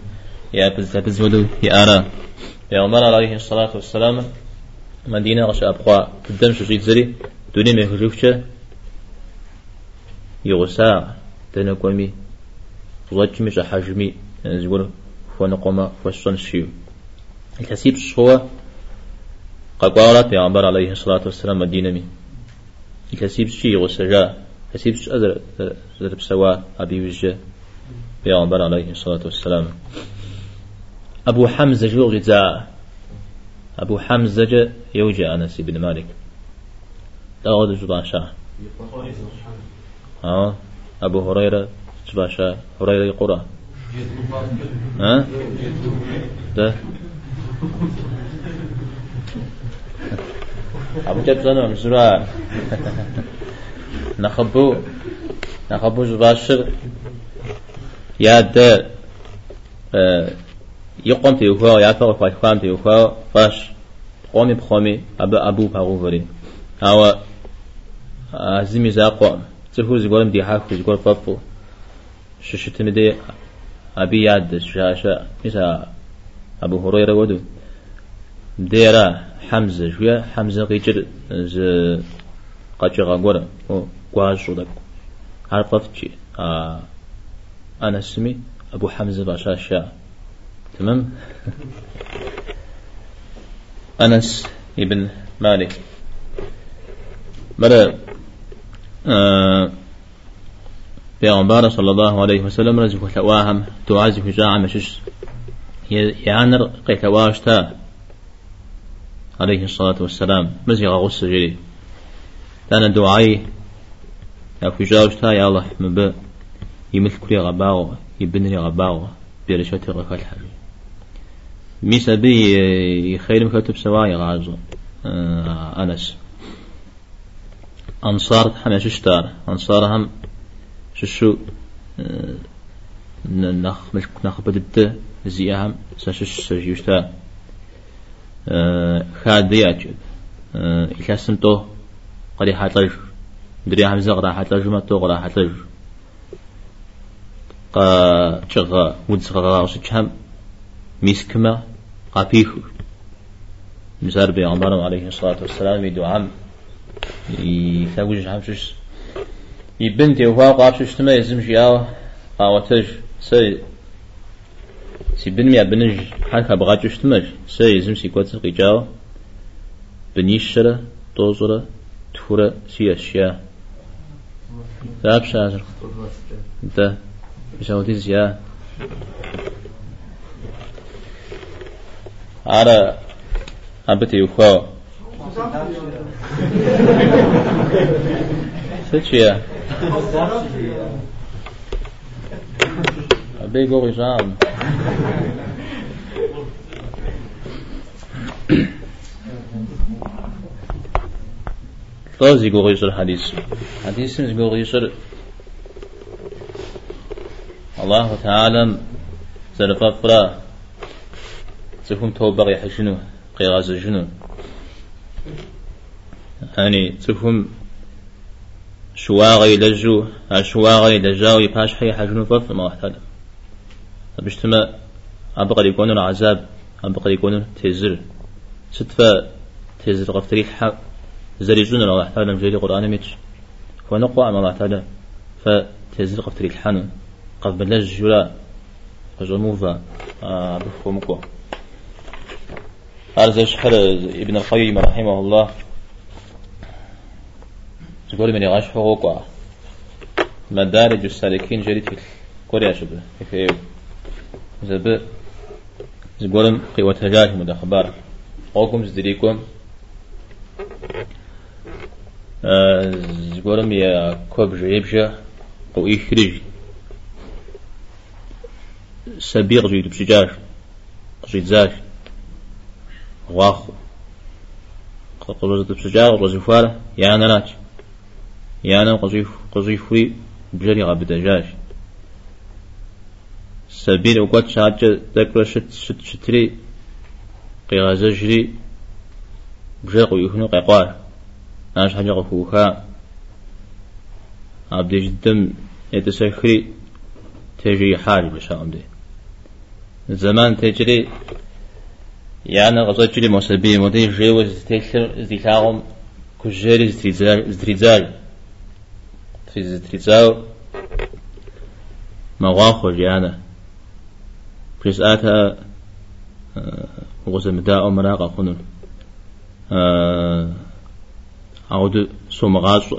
[SPEAKER 1] يا بزود يا أنا في عمر عليه الصلاة والسلام مدينة غش أبقى قدام شجيت زري دوني مهجوفش يغسا تنقومي غجمي حجمي زور فنقوم فشن شيو الحسيب شو قال في عمر عليه الصلاة والسلام مدينة الحسيب شي غسجا حسيب شو أدر أدر بسوا أبي وجه في عمر عليه الصلاة والسلام. أبو حمزة جو جزاء أبو حمزة جا يوجع أنس بن مالك. تغاد جباشا ها؟ أبو هريرة جباشا هريرة يقرأ ها؟ ده. أبو جاب زنو مزرع نخبو نخبو جباشر. يا ده يقوم تيوخوا يا فاو فايخوام تيوخوا فاش قومي بخومي أبو أبو بغوفري أو زمي زاقوم تهو زقولم دي حاكو زقول فافو ششتمدي أبي ياد شاشة مثل أبو هريرة ودو. ديرا حمزة شوية حمزة قيجر ز قاچغا غورا أو قواجو دك عرفتشي آه أنا اسمي أبو حمزة باشاشا تمام أنس ابن مالك مرة آه پیغمبر صلی الله عليه وسلم رزق ثواهم تعزف جاع مشش يعنر قيتواشتا عليه الصلاة والسلام. مزيغ غص جري تانا دعائي يا فجاوشتا يا الله مب يمثل كل غباو يبني غباو برشوتي غفال حبي ميسا بي خير مكتب سواي غازو. آه أنس. أنصار حمششتار أنصار هم شو نخ مش نخ بدت زيهم سشش سجيشتا خاديات إذا سنتو قد حاتلج دري همزة قد حاتلج ما تو قد حاتلج قا شغا ودسغا وسجهم مسكما قابيخ مسار بيغمبر عليه الصلاة والسلام يدو عم يثاوج هم شش يبنتي وفا قاب شتما يزم شياو قاوتج سي سي بن ميا بنج. حالك بغا شتمج سي يزم سي كوتس قيجاو بنيشرة توزرة تفورة سي أشياء ذاب شازر انت بشاوتي زيا على أبتي وفا سيتشيا big horizon. طاز يقول يصير حديث حديث يصير الله تعالى زرفا فرا تفهم توبة يحشنو قيغاز جنو يعني تفهم شواغي لجو شواغي لجاو يباش حي حجنو فف ما احتاج بشتما أبقى يكونون عذاب أبقى يكونون تزر ستفا تزر غفتري حق زريجون الله تعالى مجري قرآن ميتش ونقوى ما الله تعالى. فتزر غفتري الحن قبل الجلا فجموفا آه بفهمكو أرزش شحر ابن القيم رحمه الله. تقول من يغاش حقوقه مدارج السالكين جريت في كوريا شبه. في زب. زقولم قوة هجاج مد أخبار قوكم زدريكم زقولم يا كوب جيبجا أو إخرج سبيغ جيد بسجاج قصيد زاج واخو قصيد بسجاج قصيد فارة يا أنا ناج يا أنا قصيد فري بجري غاب دجاج سبيل وقت شاجة ذكر شت شت شتري قيغازجري بجاق يهنو قيقار ناش حاجة قفوها عبد جدم يتسخري تجري حال بشام دي زمان تجري يعني غزا جري مسبي مدي جيو زتيشر زيلاهم كجري زتريزال زتريزال في زتريزال مواخر يعني. بريس آتا غزا مداء مراقا خنون عود سومغاص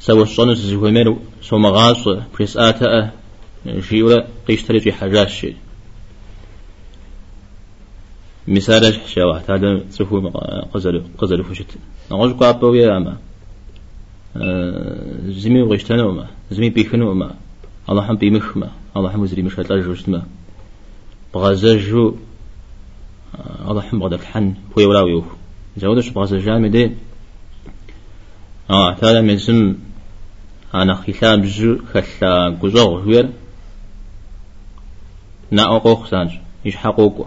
[SPEAKER 1] سوى الصنس زهومير سومغاص بريس آتا جيولا قيشتري في حاجات شيء مثال شوا هذا سفو قزل قزل فشت نقول قابو يا أما. زمي وغشتنا وما زمي بيخنا وما الله هم بيمخ ما الله هم زري مش هتلاقي جوشت ما بغزجو الله هم بغدك حن. هو ولا ويو زودش بغزجام دي آه تعالى من زم أنا خلاب جو خلا جزور هير نا أقوق سانج إيش حقوقه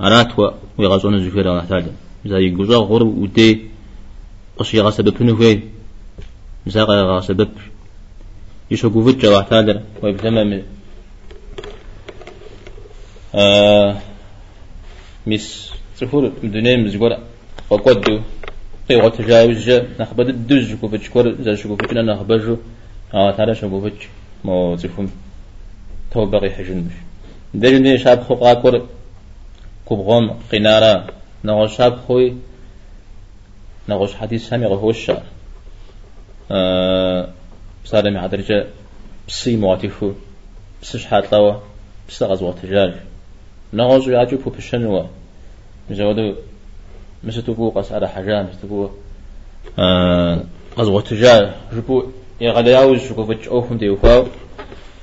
[SPEAKER 1] أرات و ويغازون زفير الله تعالى زي جزا غور ودي قصي غا سبب نوي زاغا غا سبب يشو قوفت جوا تعالى ويبتمم آه مس تفور مدنيا مزغورا وقدو قي وتجاوز نخبد الدز كوفت كور زي شو كوفت لنا نخبجو آه شو كوفت مو تفهم توبغي حجن. مش دجني شاب خوقا كور كبغم قنارا نغوش هاب خوي نغوش حديث سامي غهوش أه بسالمي عدرجة بسي مواتيفو بسش حاتلاوا بس غزوة تجار نغوش يعجو بو بشنوا مستوكو قصارى حاجة مستوكو أه غزوة تجار جبو يغلياوز شكو فتش أوفم ديوفاو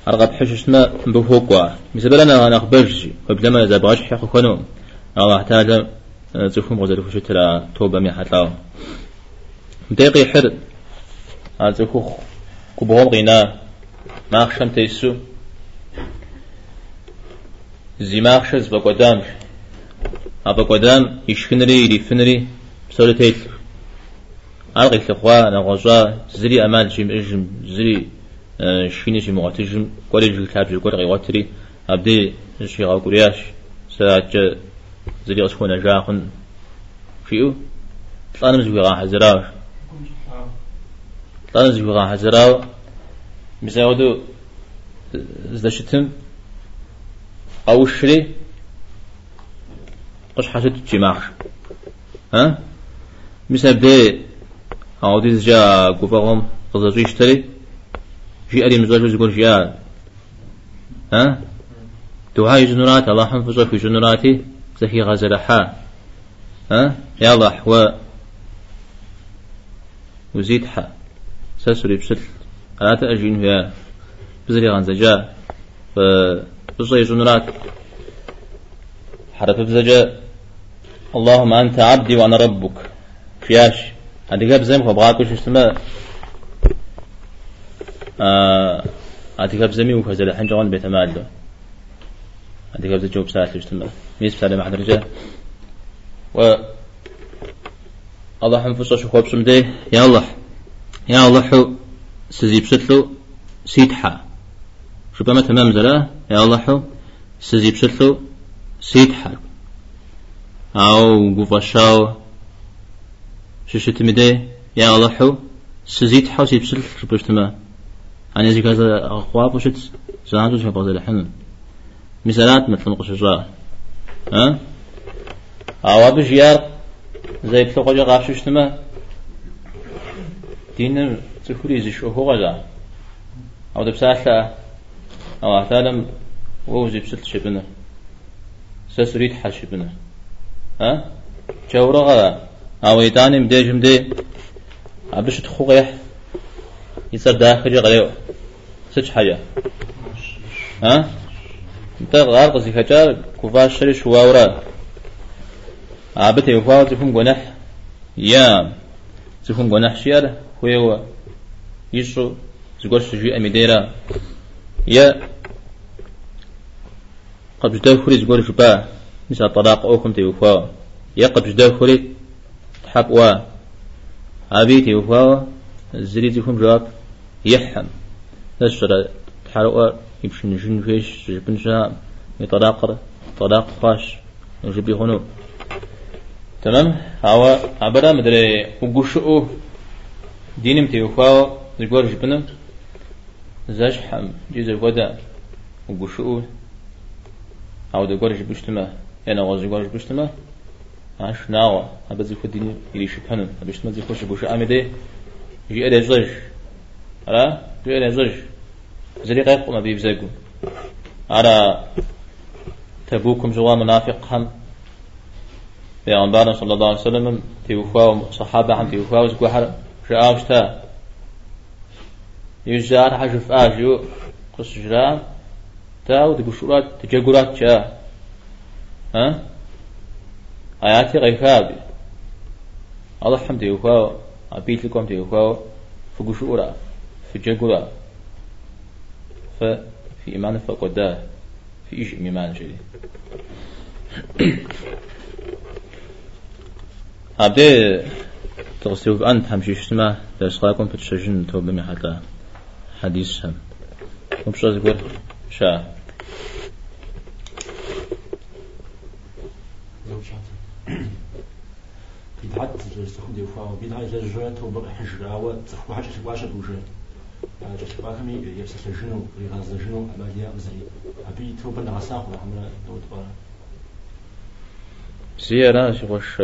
[SPEAKER 1] أرغب حششنا بفوقوا مثلا أنا أخبرجي وبلما إذا بغاش حيخو كانوا الله تعالى زفهم غزل فشو ترى توبة مي حتلاو مدقي حر. زفو كبهم غينا. ما أخشم تيسو. زي ما أخشز بقدام أبا قدام يشفنري يريفنري بسولة تيث ألغي الأخوة نغزا زري أمال جيم إجم زري جيم غاتجم قولي جل كاب جل قولي غواتري أبدي شي غاو قرياش ساعة زري أسخون جاخن. فيو؟ طلعنا مزوي غا حزراو. طلعنا مزوي غا حزراو. مساودو زدشتم. أو الشري قش حسد تجمعش ها؟ مثل بدي أو دي جا قفاهم قصدي يشتري جي أري مزاج يقول جيا ها؟ دعاء جنرات الله حنفظه في جنراتي زكي غزل ها؟ يلا حوا وزيد حا سسري بسل ألا تأجين هي بزري غان زجا فبصي جنرات حرف بزجا اللهم أنت عبدي وأنا ربك. فياش هذه قبل زي ما بغاكو شو اسمه؟ آه هذه قبل زمي وفزل الحين جوان بيت مالو هذه قبل جوب ساعة شو اسمه؟ ميس بسالة مع درجة و الله حنفسه شو خوب سمدي يا الله. يا الله حو سزيب ستلو سيتحا. شو بما تمام زلا؟ يا الله حو سزيب ستلو سيتحا. أو قفشاو شو شتمدي يا حو سزيت حو سيب ستل شو بشتما أنا زي كذا أخواب وشت زانتو شو بغزل الحنن مثالات مثل قشجار ها؟ أو بجيار زي بتلقى جا غاش شتما دين تفري زي شو هو غزا. أو دبسالة أو أحتالم وهو زي بسلت شبنا. سسريت حشبنا ها؟ جورا غدا أو يتاني مديجم دي عبش تخوغيح يصير داخل غيو سج حاجة ها؟ انت غار قصي كجار كفاش شري شواورا. عبت يفاو تفهم جنح يام تفهم جنح شيار هو يشو زغور شجي أميديرا يا قبل داخل زغور شبا مثل طلاق أوكم تيوفاو يا قبل داخل حبوا أبي تيوفاو زري تفهم جواب يحم. نشر تحرق يمشي نجن فيش جبن شام يطلاق طلاق خاش نجبي هنو تمام؟ هوا عبرا مدري وقشؤو دينم تيوفاو زغور جبنم زاش حم جيز الغدا وقشؤو أو دغور جبشتما أنا غاز جغور جبشتما عاش ناوا أبزي خديني إلي شبهن أبشتما زي خوش بوش أمدي جي أدي زج أرا جي أدي زج زري قيق ما بيبزاقو أرا تبوكم جوا منافق هم پیغمبر صلی الله علیه وسلم توفا و صحابه هم توفا و زگوحر شعاشتا يجار حجف آجيو قص جرام تاو تقشورات تجاقورات جا ها؟ آياتي غيفابي. الله حمد يوفا أبيت لكم تيوفا فقشورا في جاقورا ففي إيمان فقدا في إيش إيمان جدي. أبدي تغسيو أنت همشي شتما لأسقاكم بتشجن توبة محتا حديث هم. ومش أذكر شا.
[SPEAKER 3] بدعة تستخدم ديوفا بدعة جزء توبة حجرة وتخو حاجة تباشر وجه جشبا كمي يفسر جنو يغاز جنو أماليا مزري أبي توبة نغساق وحمنا دو تبارا
[SPEAKER 1] سيارة شوش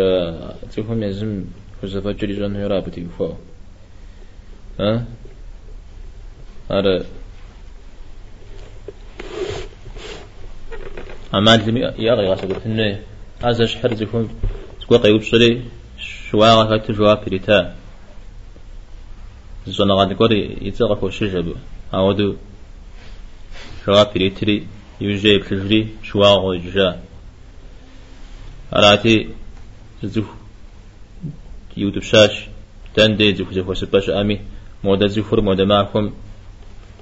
[SPEAKER 1] تفهم يزم فزفا جري جن يرا بتيوفا ها؟ هذا. أمال لم يغي غاسب الثنى هذا شحر زكون سكوا قيوب شري شواغا كاتو جواب بريتا. زونا غادي كوري يتغف وشجب. هاودو جواب بريتري يوجي بتجري جا أراتي زوف يوتيوب شاش تندي زوف زوف سباش أمي. مودا زفر مودا معكم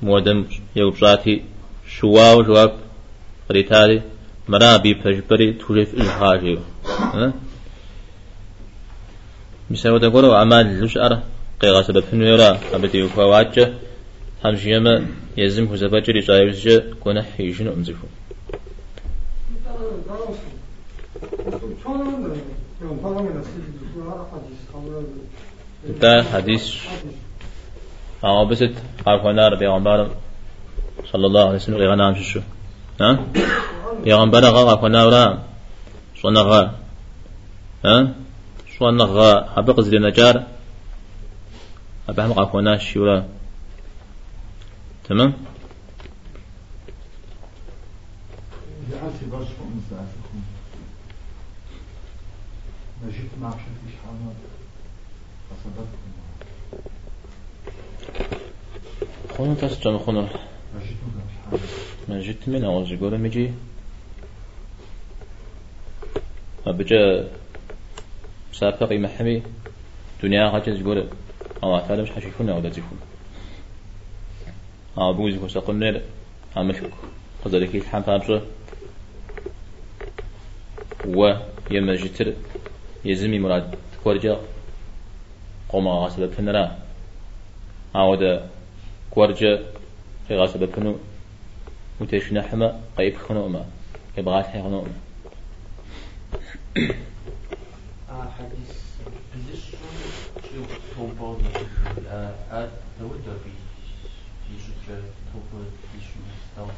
[SPEAKER 1] مودم يوبشاتي شواو جواب قريتالي مرابي توجف إجهاجي ها؟ مساوي تقولوا أعمال لوش أرى قيغا سبب فنو يرى أبتي وفواجه همش يما يزم جايبز جا كون حيجن أمزفو ده حديث أو عارفنا ربي عمبار صلى الله عليه وسلم غير شو ها؟ عمبار غا عارفنا ورا شو نغا ها؟ شو نغا حبق زي نجار أبهم عارفنا شو تمام
[SPEAKER 4] جعلت برشكم مساعدكم نجيت مع شكل حامد فصدقكم
[SPEAKER 1] خونو تاس جان خونو
[SPEAKER 4] نجيت مع حامد
[SPEAKER 1] من جيت من أول جيقول ميجي أبجا سابق محمي دنيا غاجز جيقول أو تعالى مش حشيفون أو داتيفون أو بوزي كو ساقنر عمشك قدرك يتحام تابجا و يما جتر يزمي مراد كورجا قوما غاسبة فنرا عودة كورجا غاسبة فنو متشنا حما قيب خنو ما يبغى حي
[SPEAKER 5] توبة آه تودع في في شو توبة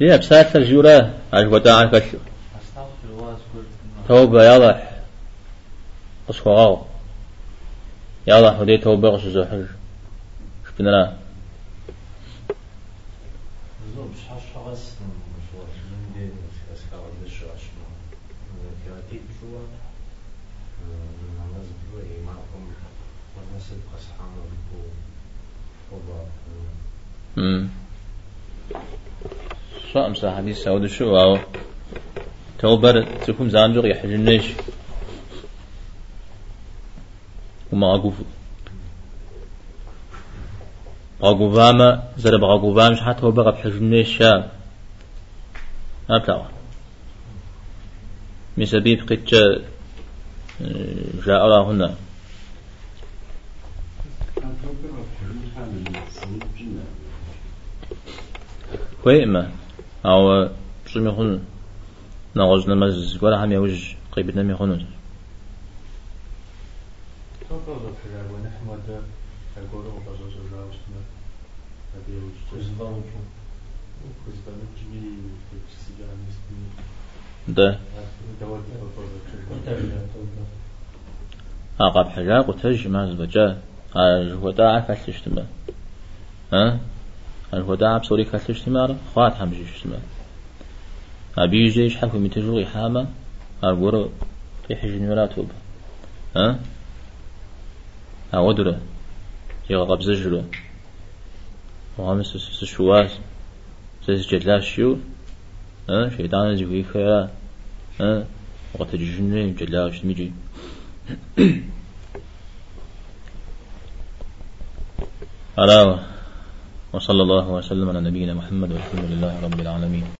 [SPEAKER 1] هي
[SPEAKER 5] الله أذكر
[SPEAKER 1] توبة يلا يلا هدي توبة غش زحر شبنا
[SPEAKER 3] زوج حش حغس مشوار من دين اسكا ودش اشما كاتي شو نماز بلو إيمانكم والناس تبقى سحانة وضع
[SPEAKER 1] امم شو أمسا حديث سعود شو أو توبر تكون زانجو يحجنش وما أقوف بغاقوفاما زر بغاقوفام شحات هو بغا بحجنش شاب أبتاوا مسبيب قد جاء الله هنا. ما أو شو يخون. نغز نمز ولا هم يوج قيب نمي خنون ده. أقاب حاجة قتج ما زبجة هو دا عفش تشتمه ها؟ هو دا عبصوري كالش تمار خوات حمجي شتمه أبي جيش حكم متجوي حامة أقول في حجن ولا توب ها؟ أودره يغضب زجره وهمس سشواس سيس جلاش شو شيطان ها وقت جنة جلاش ميجي ألا وصلى الله وسلم على نبينا محمد والحمد لله رب العالمين